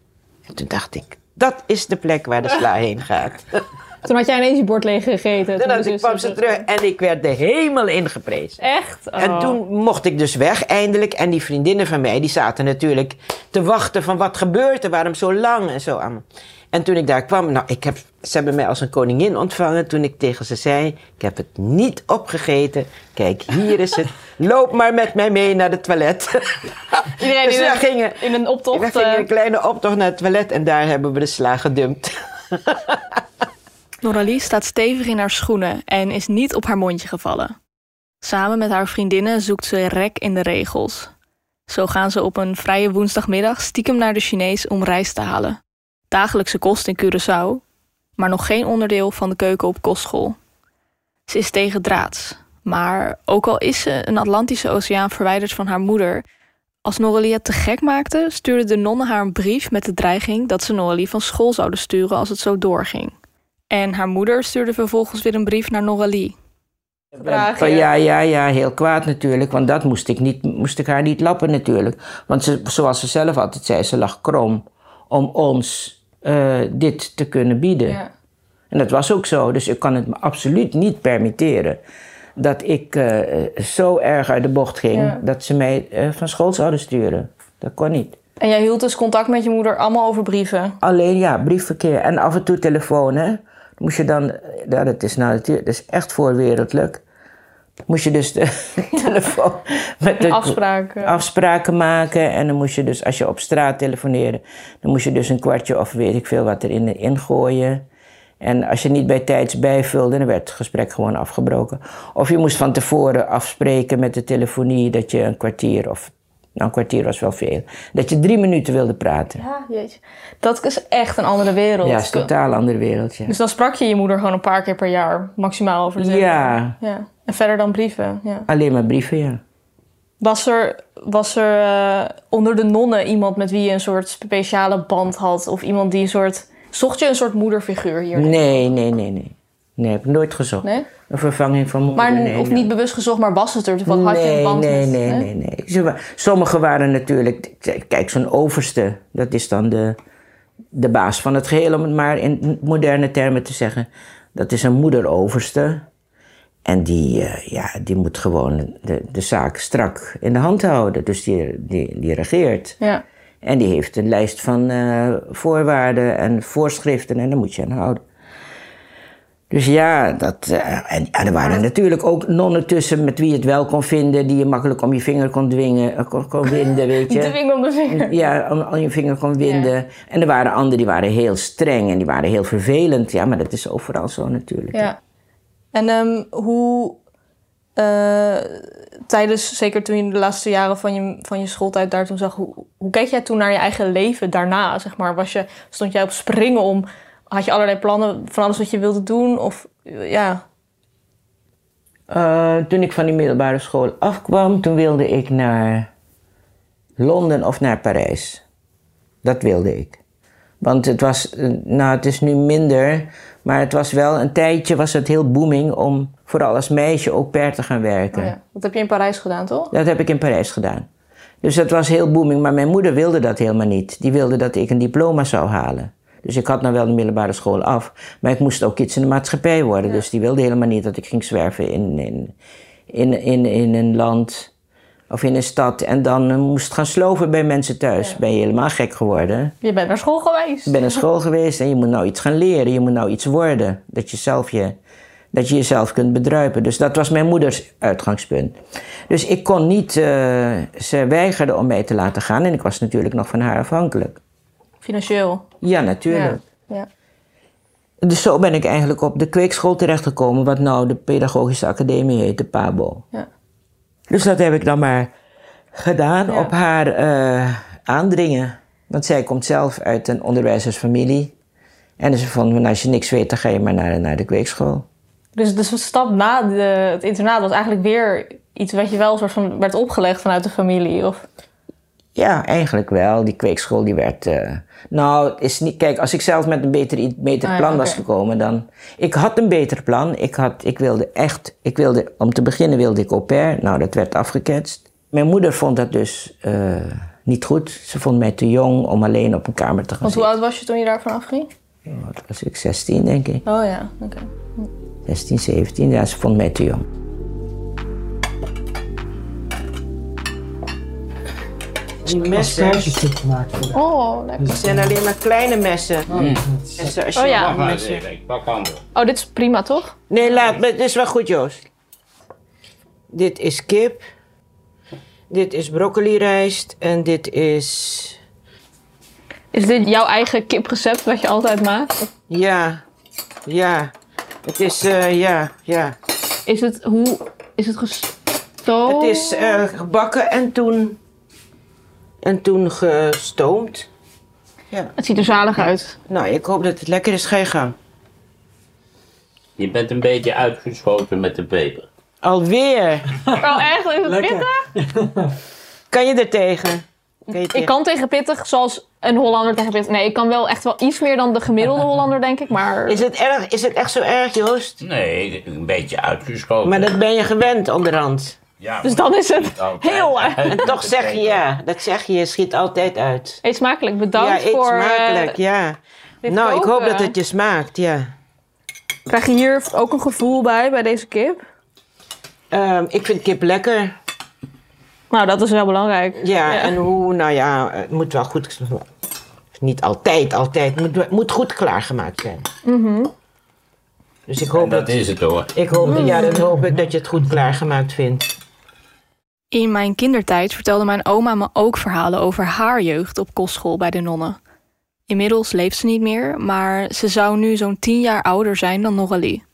En toen dacht ik, dat is de plek waar de sla heen gaat. Toen had jij ineens je bord leeg gegeten. Toen ik kwam ze terug en ik werd de hemel ingeprezen. Echt? En Oh. toen mocht ik dus weg eindelijk. En die vriendinnen van mij, die zaten natuurlijk te wachten van wat gebeurt er, waarom zo lang en zo allemaal. En toen ik daar kwam, nou, ik heb, ze hebben mij als een koningin ontvangen toen ik tegen ze zei, ik heb het niet opgegeten. Kijk, hier is het. Loop maar met mij mee naar het toilet. Iedereen Dus in, we een, gingen, in een optocht. we gingen eh, een kleine optocht naar het toilet en daar hebben we de sla gedumpt. Noralie staat stevig in haar schoenen en is niet op haar mondje gevallen. Samen met haar vriendinnen zoekt ze rek in de regels. Zo gaan ze op een vrije woensdagmiddag stiekem naar de Chinees om rijst te halen. Dagelijkse kost in Curaçao, maar nog geen onderdeel van de keuken op kostschool. Ze is tegen draads, maar ook al is ze een Atlantische Oceaan verwijderd van haar moeder, als Noralie het te gek maakte, stuurde de nonnen haar een brief met de dreiging dat ze Noralie van school zouden sturen als het zo doorging. En haar moeder stuurde vervolgens weer een brief naar Noralie. Ja, ja, ja, heel kwaad natuurlijk. Want dat moest ik, niet, moest ik haar niet lappen natuurlijk. Want ze, zoals ze zelf altijd zei, ze lag krom om ons eh, dit te kunnen bieden. ja. En dat was ook zo. Dus ik kan het me absoluut niet permitteren dat ik eh, zo erg uit de bocht ging Ja. dat ze mij eh, van school zouden sturen. Dat kon niet. En jij hield dus contact met je moeder allemaal over brieven. Alleen ja, briefverkeer en af en toe telefoon. Hè. Moest je dan, ja, dat is nou natuurlijk, dat is echt voorwereldlijk. Moest je dus de telefoon met de Afspraken. afspraken maken. En dan moest je dus, als je op straat telefoneerde, dan moest je dus een kwartje of weet ik veel wat erin ingooien. En als je niet bij tijds bijvulde, dan werd het gesprek gewoon afgebroken. Of je moest van tevoren afspreken met de telefonie dat je een kwartier, of nou een kwartier was wel veel, dat je drie minuten wilde praten. Ja, jeetje. Dat is echt een andere wereld. Ja, is een totaal ander wereldje. Dus dan sprak je je moeder gewoon een paar keer per jaar, maximaal over de telefoon. Ja, ja. En verder dan brieven, ja. alleen maar brieven, ja. Was er, was er eh, onder de nonnen iemand met wie je een soort speciale band had? Of iemand die een soort... Zocht je een soort moederfiguur hier? Nee, nee, nee, nee. Nee, heb ik nooit gezocht. Nee? Een vervanging van moeder, Maar, nee. of nee. niet bewust gezocht, maar was het er toevallig? Had je een Nee, band nee, nee, nee, nee. Ze wa- Sommigen waren natuurlijk... Kijk, zo'n overste, dat is dan de, de baas van het geheel... om het maar in moderne termen te zeggen. Dat is een moederoverste. En die, eh, ja, die moet gewoon de, de zaak strak in de hand houden. Dus die, die, die regeert. Ja. En die heeft een lijst van eh, voorwaarden en voorschriften en daar moet je aan houden. Dus ja, dat, eh, en er waren natuurlijk ook nonnen tussen met wie je het wel kon vinden, die je makkelijk om je vinger kon dwingen, kon, kon winden, weet je. De vinger om de vinger. Ja, om, om je vinger kon winden. En er waren anderen die waren heel streng en die waren heel vervelend. Ja, maar dat is overal zo natuurlijk. Ja. En ehm, hoe eh, tijdens, zeker toen je de laatste jaren van je, van je schooltijd daar toen zag, hoe, hoe keek jij toen naar je eigen leven daarna? Zeg maar? Was je, stond jij op springen om, had je allerlei plannen van alles wat je wilde doen? Of ja, Eh, toen ik van die middelbare school afkwam, toen wilde ik naar Londen of naar Parijs. Dat wilde ik. Want het was, eh, nou het is nu minder, maar het was wel een tijdje was het heel booming om vooral als meisje ook per te gaan werken. oh ja, dat heb je in Parijs gedaan, toch? Dat heb ik in Parijs gedaan. Dus dat was heel booming, maar mijn moeder wilde dat helemaal niet. Die wilde dat ik een diploma zou halen. Dus ik had nou wel de middelbare school af, maar ik moest ook iets in de maatschappij worden. Dus die wilde helemaal niet dat ik ging zwerven in, in, in, in, in een land of in een stad en dan eh, moest gaan sloven bij mensen thuis. Ben je helemaal gek geworden? Je bent naar school geweest. Je bent naar school geweest en je moet nou iets gaan leren. Je moet nou iets worden. Dat je, zelf je, dat je jezelf kunt bedruipen. Dus dat was mijn moeders uitgangspunt. Dus ik kon niet... eh, ze weigerde om mij te laten gaan. En ik was natuurlijk nog van haar afhankelijk. Financieel. Ja, natuurlijk. Ja. ja. Dus zo ben ik eigenlijk op de kweekschool terechtgekomen. Wat nou de pedagogische academie heet, de PABO. Ja. Dus dat heb ik dan maar gedaan Ja. op haar eh, aandringen. Want zij komt zelf uit een onderwijzersfamilie. En ze vond, nou, als je niks weet, dan ga je maar naar, naar de kweekschool. Dus, dus de stap na de, het internaat was eigenlijk weer iets wat je wel soort van werd opgelegd vanuit de familie. Of, Ja, eigenlijk wel. Die kweekschool die werd. eh, nou, het is niet. Kijk, als ik zelf met een beter, beter Ah, plan was gekomen, dan. Ik had een beter plan. Ik, had, ik wilde echt. Ik wilde, om te beginnen wilde ik au pair. Nou, dat werd afgeketst. Mijn moeder vond dat dus eh, niet goed. Ze vond mij te jong om alleen op een kamer te gaan Want hoe oud was je toen je daarvan afging? Wat was ik? 16, denk ik. Oh ja, oké. 16, 17. Ja, ze vond mij te jong. Die messen gemaakt voor de... Oh, lekker. die zijn alleen maar kleine messen. En zoals je Oh ja. Messen-. Oh, dit is prima, toch? Nee, laat, het is wel goed, Joost. Dit is kip. Dit is broccolirijst. En dit is... Is dit jouw eigen kiprecept wat je altijd maakt? Ja, ja. Het is, eh, ja, ja. Is het, hoe, is het gestoomd? Het is eh, gebakken en toen... En toen gestoomd. Ja. Het ziet er zalig uit. Nou, ik hoop dat het lekker is. Ga je gang. Je bent een beetje uitgeschoten met de peper. Alweer. Oh, echt? Is het pittig? Kan je er tegen? Kan je Ik kan tegen pittig zoals een Hollander tegen pittig. Nee, ik kan wel echt wel iets meer dan de gemiddelde Hollander, denk ik. Maar Is het, erg, is het echt zo erg, Joost? Nee, een beetje uitgeschoten. Maar dat ben je gewend onderhand. Ja, Dus dan is het heel. En toch zeg je ja. Dat zeg je, je schiet altijd uit. Eet smakelijk. Bedankt ja, eet voor... eh, smakelijk, ja. Nou, ik hoop dat het je smaakt, ja. Krijg je hier ook een gevoel bij, bij deze kip? Ehm, ik vind kip lekker. Nou, dat is wel belangrijk. Ja, en hoe, nou ja, het moet wel goed... Niet altijd, altijd. Het moet, moet goed klaargemaakt zijn. Dus ik En hoop, dat dat, is het hoor. ik hoop, ja, dan hoop ik dat je het goed klaargemaakt vindt. In mijn kindertijd vertelde mijn oma me ook verhalen over haar jeugd op kostschool bij de nonnen. Inmiddels leeft ze niet meer, maar ze zou nu zo'n tien jaar ouder zijn dan Noralie.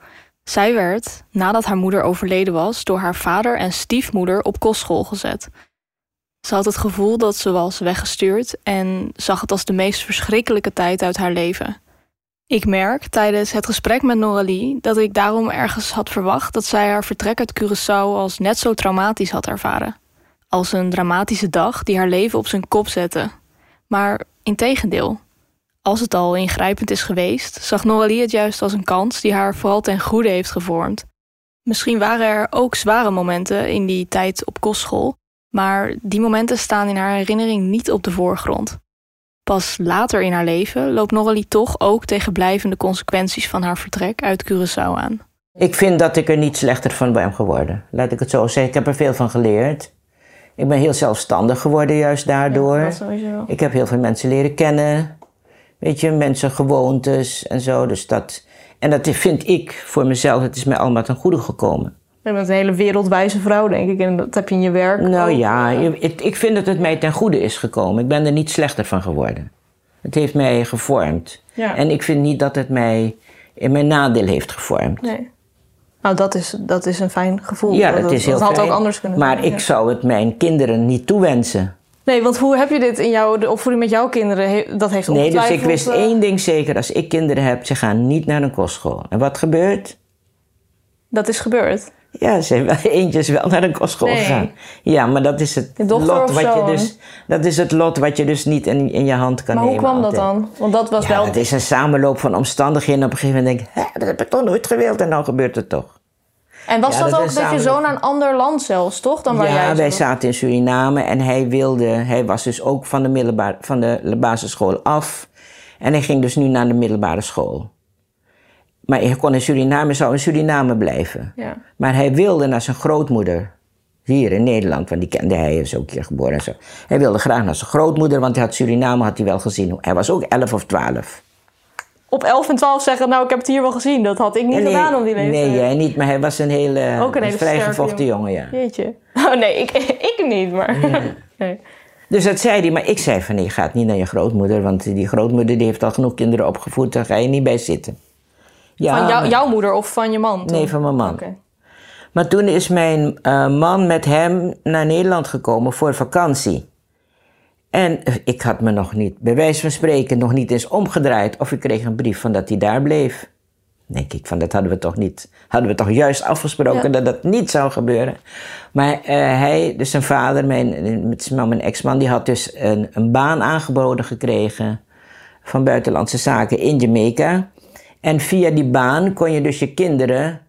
Zij werd, nadat haar moeder overleden was, door haar vader en stiefmoeder op kostschool gezet. Ze had het gevoel dat ze was weggestuurd en zag het als de meest verschrikkelijke tijd uit haar leven. Ik merk tijdens het gesprek met Noralie dat ik daarom ergens had verwacht dat zij haar vertrek uit Curaçao als net zo traumatisch had ervaren. Als een dramatische dag die haar leven op zijn kop zette. Maar integendeel. Als het al ingrijpend is geweest, zag Noralie het juist als een kans die haar vooral ten goede heeft gevormd. Misschien waren er ook zware momenten in die tijd op kostschool, maar die momenten staan in haar herinnering niet op de voorgrond. Pas later in haar leven loopt Noralie toch ook tegen blijvende consequenties van haar vertrek uit Curaçao aan. Ik vind dat ik er niet slechter van ben geworden. Laat ik het zo zeggen. Ik heb er veel van geleerd. Ik ben heel zelfstandig geworden juist daardoor. Dat sowieso. Ik heb heel veel mensen leren kennen. Weet je, mensen, gewoontes en zo. Dus dat, en dat vind ik voor mezelf, het is mij allemaal ten goede gekomen. Je bent een hele wereldwijze vrouw, denk ik. En dat heb je in je werk. Nou ook. ja, ik, vind dat het mij ten goede is gekomen. Ik ben er niet slechter van geworden. Het heeft mij gevormd. Ja. En ik vind niet dat het mij in mijn nadeel heeft gevormd. Nee. Nou, dat is, dat is een fijn gevoel. Ja, dat, het is heel dat had fijn. ook anders kunnen Maar zijn, ik ja. zou het mijn kinderen niet toewensen. Nee, want hoe heb je dit in jouw de opvoeding met jouw kinderen? Dat heeft Nee, dus ik wist eh, één ding zeker. Als ik kinderen heb, ze gaan niet naar een kostschool. En wat gebeurt? Dat is gebeurd. Ja, ze zijn wel, eentje is wel naar een kostschool Nee. gegaan. Ja, maar dat is het lot wat je dus, dat is het lot wat je dus niet in, in je hand kan Maar hoe nemen. kwam dat dan? Want dat was Ja, wel... het is een samenloop van omstandigheden. Op een gegeven moment denk ik, "Hè, dat heb ik toch nooit gewild en nou gebeurt het toch. En was Ja, dat, dat ook dat je zo naar een ander land zelfs, toch? Dan waar ja, jij wij zat? zaten in Suriname en hij wilde, hij was dus ook van de, middelbaar, van de basisschool af. En hij ging dus nu naar de middelbare school. Maar hij kon in Suriname, zou in Suriname blijven. Ja. Maar hij wilde naar zijn grootmoeder. Hier in Nederland, want die kende hij, is ook hier geboren en zo. Hij wilde graag naar zijn grootmoeder, want hij had Suriname had hij wel gezien. Hij was ook 11 of 12. Op 11 en 12 zeggen, nou, ik heb het hier wel gezien. Dat had ik niet nee, gedaan om die leeftijd. Nee, jij niet, maar hij was een hele, Ook een hele vrij sterke gevochten jongen, ja. Jeetje. Oh nee, ik, ik niet, maar... Nee. Dus dat zei hij, maar ik zei van nee, je gaat niet naar je grootmoeder, want die grootmoeder die heeft al genoeg kinderen opgevoed, daar ga je niet bij zitten. Ja, Van jou, jouw moeder of van je man? toen? Nee, van mijn man. Maar toen is mijn eh, man met hem naar Nederland gekomen voor vakantie. En eh, ik had me nog niet, bij wijze van spreken, nog niet eens omgedraaid of ik kreeg een brief van dat hij daar bleef. denk ik van dat hadden we toch niet, hadden we toch juist afgesproken Ja. dat dat niet zou gebeuren. Maar eh, hij, dus zijn vader, mijn, mijn ex-man, die had dus een, een baan aangeboden gekregen van buitenlandse zaken in Jamaica. En via die baan kon je dus je kinderen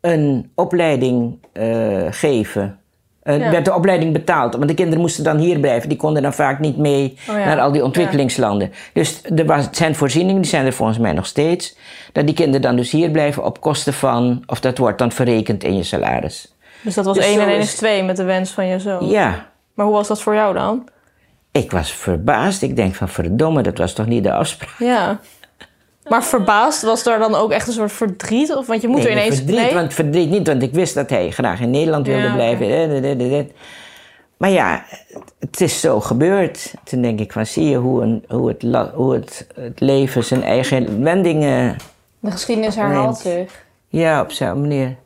een opleiding eh, geven. Eh, Ja. werd de opleiding betaald. Want de kinderen moesten dan hier blijven. Die konden dan vaak niet mee Oh ja. naar al die ontwikkelingslanden. Dus er was, zijn voorzieningen, die zijn er volgens mij nog steeds. Dat die kinderen dan dus hier blijven op kosten van... Of dat wordt dan verrekend in je salaris. Dus dat was Dus 1 zo en 1 is- 2 met de wens van je zoon. Ja, Maar hoe was dat voor jou dan? ik was verbaasd. Ik denk van verdomme, dat was toch niet de afspraak? Ja. Maar verbaasd, was er dan ook echt een soort verdriet? Of, want je moet Nee, er ineens... verdriet, nee? want verdriet niet, want ik wist dat hij graag in Nederland wilde Ja, blijven. Maar ja, het is zo gebeurd. Toen denk ik van, zie je hoe, een, hoe, het, hoe het, het leven zijn eigen wendingen... De geschiedenis herhaalt zich. Ja, op zo'n manier.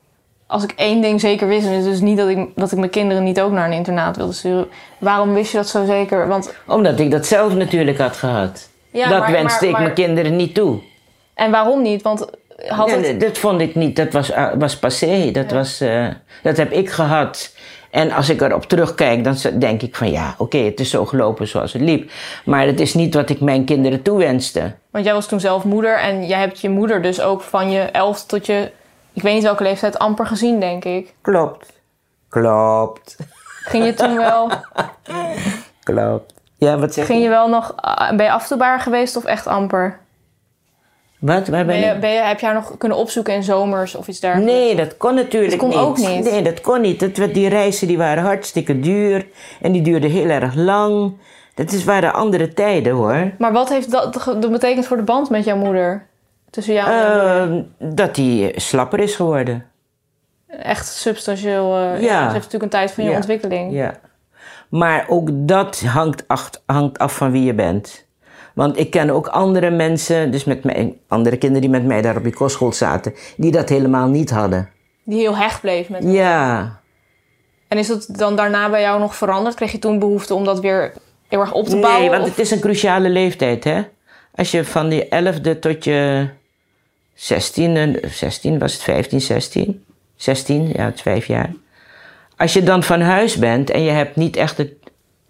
Als ik één ding zeker wist, en het is dus niet dat ik, dat ik mijn kinderen niet ook naar een internaat wilde sturen. Waarom wist je dat zo zeker? Want, Omdat ik dat zelf natuurlijk had gehad. Ja, dat maar- wenste maar- ik maar- mijn kinderen niet toe. En waarom niet? Want had het... nee, dat vond ik niet. Dat was, uh, was passé. Dat, was, eh, dat heb ik gehad. En als ik erop terugkijk, dan denk ik van ja, oké, het is zo gelopen zoals het liep. Maar het is niet wat ik mijn kinderen toewenste. Want jij was toen zelf moeder en jij hebt je moeder dus ook van je elf tot je... Ik weet niet welke leeftijd, amper gezien, denk ik. Klopt. Klopt. Ging je toen wel... Klopt. Ja, wat zeg Ging je? wel nog... ah, Ben je afdoenbaar geweest of echt amper? Wat? Waar ben Ben je, ben je, heb je haar nog kunnen opzoeken in zomers of iets dergelijks? Nee, dat kon natuurlijk Dat kon niet. ook niet. Nee, dat kon niet. Dat, die reizen die waren hartstikke duur. En die duurden heel erg lang. Dat is, waren andere tijden hoor. Maar wat heeft dat, dat betekend voor de band met jouw moeder? Tussen jou en jouw moeder? Ehm, dat die slapper is geworden. Echt substantieel. eh, ja. ja. Ze heeft natuurlijk een tijd van je Ja. ontwikkeling. Ja. Maar ook dat hangt, hangt af van wie je bent. Want ik ken ook andere mensen, dus met mij, andere kinderen die met mij daar op die kostschool zaten, die dat helemaal niet hadden. Die heel hecht bleef met Ja, En is dat dan daarna bij jou nog veranderd? Kreeg je toen behoefte om dat weer heel erg op te bouwen? nee, want of- het is een cruciale leeftijd, hè? Als je van die 11e tot je 16, 16 was het 15, 16? 16, ja, het is vijf jaar. Als je dan van huis bent en je hebt niet echt het,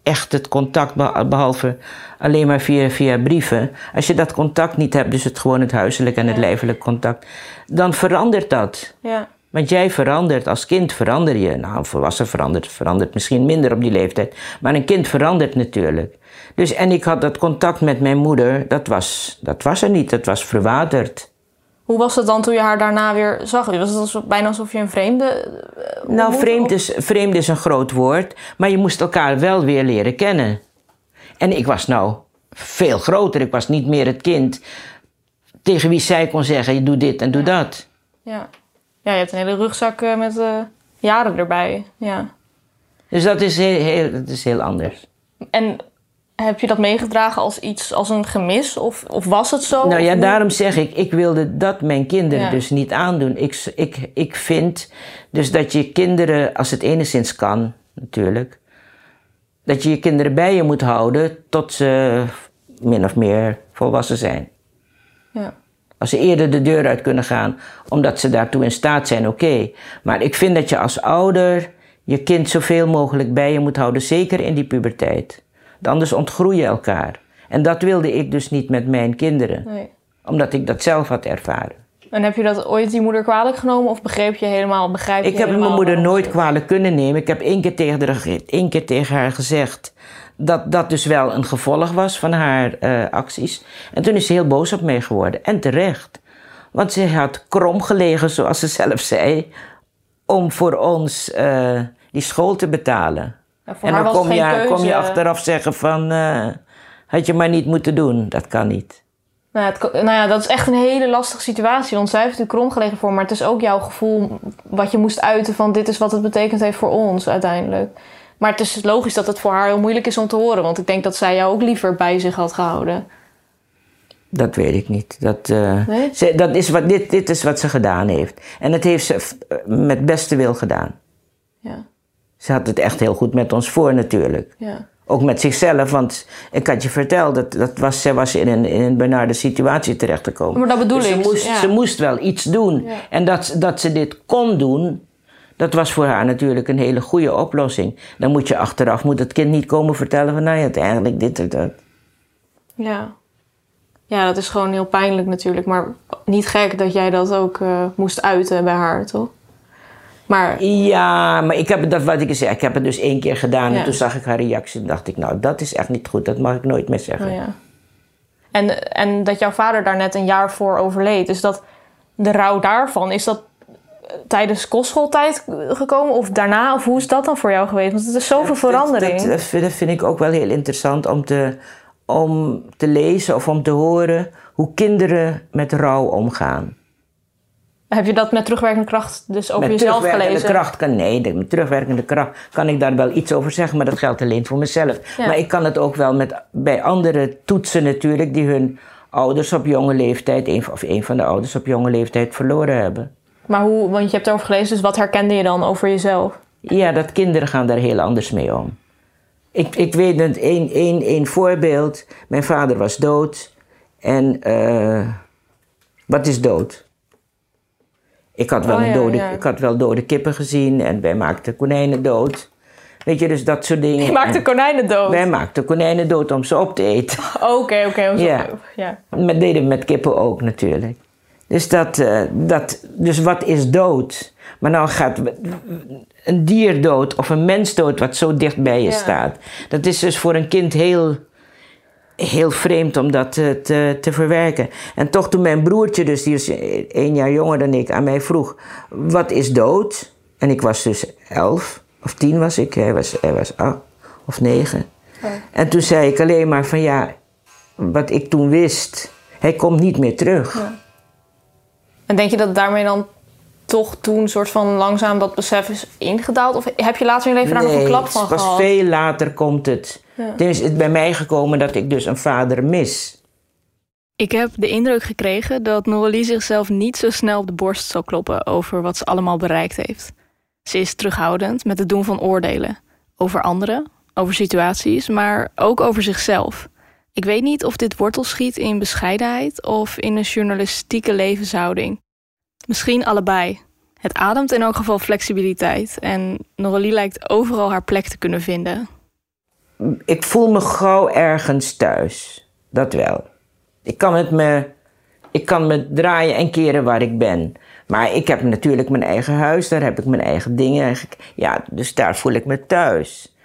echt het contact, beh- behalve alleen maar via, via brieven. Als je dat contact niet hebt, dus het gewoon het huiselijk en het lijfelijk contact, dan verandert dat. Ja. Want jij verandert, als kind verander je. Nou, een volwassen verandert, verandert misschien minder op die leeftijd. Maar een kind verandert natuurlijk. Dus, en ik had dat contact met mijn moeder, dat was, dat was er niet, dat was verwaterd. Hoe was het dan toen je haar daarna weer zag? Was het alsof, bijna alsof je een vreemde... eh, Nou, vreemd is, vreemd is een groot woord, maar je moest elkaar wel weer leren kennen. En ik was nou veel groter, ik was niet meer het kind tegen wie zij kon zeggen, je doet dit en doe dat. Ja. ja, je hebt een hele rugzak eh, met eh, jaren erbij. Ja. Dus dat is heel, heel, dat is heel anders. En heb je dat meegedragen als iets, als een gemis? Of, of was het zo? Nou ja, daarom zeg ik, ik wilde dat mijn kinderen Ja. dus niet aandoen. Ik, ik, ik vind dus dat je kinderen, als het enigszins kan, natuurlijk, dat je je kinderen bij je moet houden tot ze min of meer volwassen zijn. Ja. Als ze eerder de deur uit kunnen gaan, omdat ze daartoe in staat zijn, oké. Maar ik vind dat je als ouder je kind zoveel mogelijk bij je moet houden, zeker in die puberteit. Anders ontgroei je elkaar. En dat wilde ik dus niet met mijn kinderen Nee. omdat ik dat zelf had ervaren. En heb je dat ooit die moeder kwalijk genomen? Of begreep je helemaal, begrijp je Ik heb mijn moeder nooit kwalijk kunnen nemen. Ik heb één keer, tegen haar, één keer tegen haar gezegd dat dat dus wel een gevolg was van haar eh, acties. En toen is ze heel boos op mij geworden. En terecht. Want ze had krom gelegen, zoals ze zelf zei, om voor ons eh, die school te betalen. Voor en dan kom je, kom je achteraf zeggen van, eh, had je maar niet moeten doen. Dat kan niet. Nou, ja, het, nou ja, dat is echt een hele lastige situatie. Want zij heeft natuurlijk krom gelegen voor, maar het is ook jouw gevoel wat je moest uiten van dit is wat het betekend heeft voor ons uiteindelijk. Maar het is logisch dat het voor haar heel moeilijk is om te horen. Want ik denk dat zij jou ook liever bij zich had gehouden. Dat weet ik niet. Dat, eh, Nee? ze, dat is wat, dit, dit is wat ze gedaan heeft. En dat heeft ze met beste wil gedaan. Ja, Ze had het echt heel goed met ons voor natuurlijk. ja. Ook met zichzelf, want ik had je verteld, dat, dat was, zij was in een, in een benarde situatie terechtgekomen. Maar dat bedoel Dus ze ik. moest, ja. ze moest wel iets doen. Ja. En dat, dat ze dit kon doen, dat was voor haar natuurlijk een hele goede oplossing. Dan moet je achteraf, moet het kind niet komen vertellen van, nou ja, het eigenlijk dit en dat. Ja. ja, dat is gewoon heel pijnlijk natuurlijk. Maar niet gek dat jij dat ook eh, moest uiten bij haar, toch? Maar Ja, maar ik heb het, dat wat ik zei, ik heb het dus één keer gedaan Ja. en toen zag ik haar reactie en dacht ik, nou, dat is echt niet goed, dat mag ik nooit meer zeggen. Oh ja. En, en dat jouw vader daar net een jaar voor overleed. Dus dat de rouw daarvan, is dat tijdens kostschooltijd gekomen of daarna? Of hoe is dat dan voor jou geweest? Want het is zoveel verandering. Dat, dat vind ik ook wel heel interessant om te, om te lezen of om te horen hoe kinderen met rouw omgaan. Heb je dat met terugwerkende kracht dus over met jezelf terugwerkende gelezen? kracht kan, nee, de- met terugwerkende kracht kan ik daar wel iets over zeggen, maar dat geldt alleen voor mezelf. Ja. Maar ik kan het ook wel met, bij andere toetsen natuurlijk, die hun ouders op jonge leeftijd, een, of een van de ouders op jonge leeftijd verloren hebben. Maar hoe, want je hebt erover gelezen, dus wat herkende je dan over jezelf? Ja, dat kinderen gaan daar heel anders mee om. Ik, ik weet het, één, één, één voorbeeld. Mijn vader was dood. En eh, wat is dood? Ik had, wel Oh een dode, ja. ik had wel dode kippen gezien en wij maakten konijnen dood. Weet je, dus dat soort dingen. Je maakte En konijnen dood. Wij maakten konijnen dood om ze op te eten. Oké, oké. zo- Ja. ja. Dat deden we met kippen ook natuurlijk. Dus, dat, eh, dat, dus wat is dood? Maar nou gaat een dier dood of een mens dood wat zo dicht bij je Ja. staat. Dat is dus voor een kind heel, heel vreemd om dat te, te, te verwerken. En toch toen mijn broertje, dus die is één jaar jonger dan ik, aan mij vroeg... Wat is dood? En ik was dus elf of tien was ik. Hij was, hij was acht of negen. En toen zei ik alleen maar van ja, wat ik toen wist, hij komt niet meer terug. En denk je dat daarmee dan toch toen soort van langzaam dat besef is ingedaald? Of heb je later in je leven daar nog een klap van pas gehad? veel later komt het. Ja. Toen is het bij mij gekomen dat ik dus een vader mis. Ik heb de indruk gekregen dat Noralie zichzelf niet zo snel op de borst zal kloppen over wat ze allemaal bereikt heeft. Ze is terughoudend met het doen van oordelen. Over anderen, over situaties, maar ook over zichzelf. Ik weet niet of dit wortel schiet in bescheidenheid of in een journalistieke levenshouding. Misschien allebei. Het ademt in elk geval flexibiliteit en Noralie lijkt overal haar plek te kunnen vinden. Ik voel me gauw ergens thuis. Dat wel. Ik kan, het me, ik kan me draaien en keren waar ik ben. Maar ik heb natuurlijk mijn eigen huis, daar heb ik mijn eigen dingen. Ja, dus daar voel ik me thuis.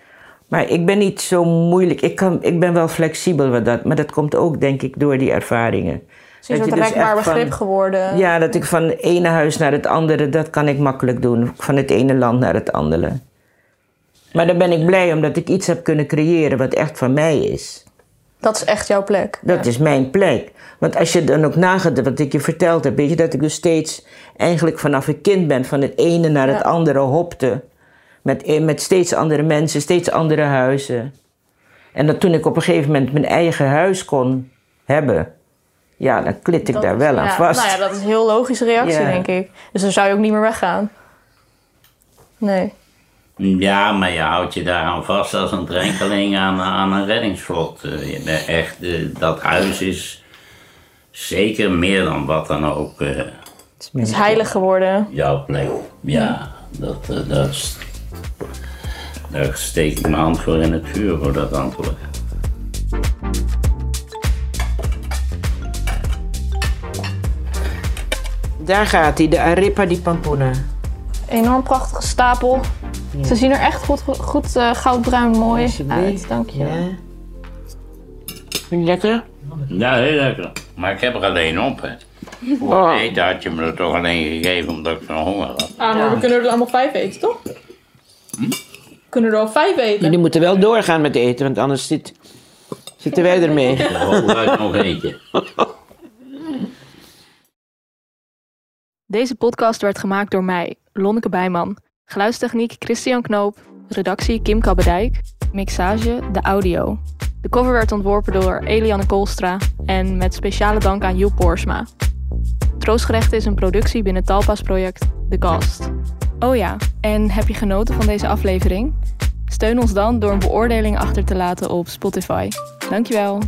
Maar ik ben niet zo moeilijk. Ik, kan, ik ben wel flexibel, wat dat, maar dat komt ook, denk ik, door die ervaringen. Het is een Dat soort je dus rekbaar echt van- begrip geworden. Ja, dat ik van het ene huis naar het andere, dat kan ik makkelijk doen. Van het ene land naar het andere. Maar dan ben ik blij omdat ik iets heb kunnen creëren wat echt van mij is. Dat is echt jouw plek. Dat is mijn plek. Want als je dan ook nagaat wat ik je verteld heb, weet je dat ik dus steeds eigenlijk vanaf ik kind ben, van het ene naar het Ja. andere hopte. Met, met steeds andere mensen, steeds andere huizen. En dat toen ik op een gegeven moment mijn eigen huis kon hebben, ja, dan klit ik Dat daar is- wel aan vast. Nou ja, dat is een heel logische reactie, denk ik. Dus dan zou je ook niet meer weggaan. Nee. Ja, maar je houdt je daaraan vast als een drenkeling aan, aan een reddingsvlot. Eh, echt, eh, dat huis is zeker meer dan wat dan ook eh, Het is heilig geworden. jouw plek. Ja, dat, eh, dat is, daar steek ik mijn hand voor in het vuur voor dat antwoord. Daar gaat hij, de Arepa di Pampona. Enorm prachtige stapel. Ze zien er echt goed, goed eh, goudbruin mooi uit. Dank je. Ja. Vind je lekker? Ja, heel lekker. Maar ik heb er alleen op, hè. Voor Oh. het eten had je me er toch alleen gegeven omdat ik zo'n honger had. Ah, maar we kunnen er allemaal vijf eten, toch? Hm? We kunnen er al vijf eten. Jullie moeten wel doorgaan met eten, want anders zit, zitten wij ermee. Hooguit nog eentje. Deze podcast werd gemaakt door mij, Lonneke Bijman. Geluidstechniek Christian Knoop. Redactie Kim Kabbedijk. Mixage De Audio. De cover werd ontworpen door Eliane Koolstra. En met speciale dank aan Joep Boersma. Troostgerechten is een productie binnen Talpa's project The Cast. Oh ja, en heb je genoten van deze aflevering? Steun ons dan door een beoordeling achter te laten op Spotify. Dankjewel.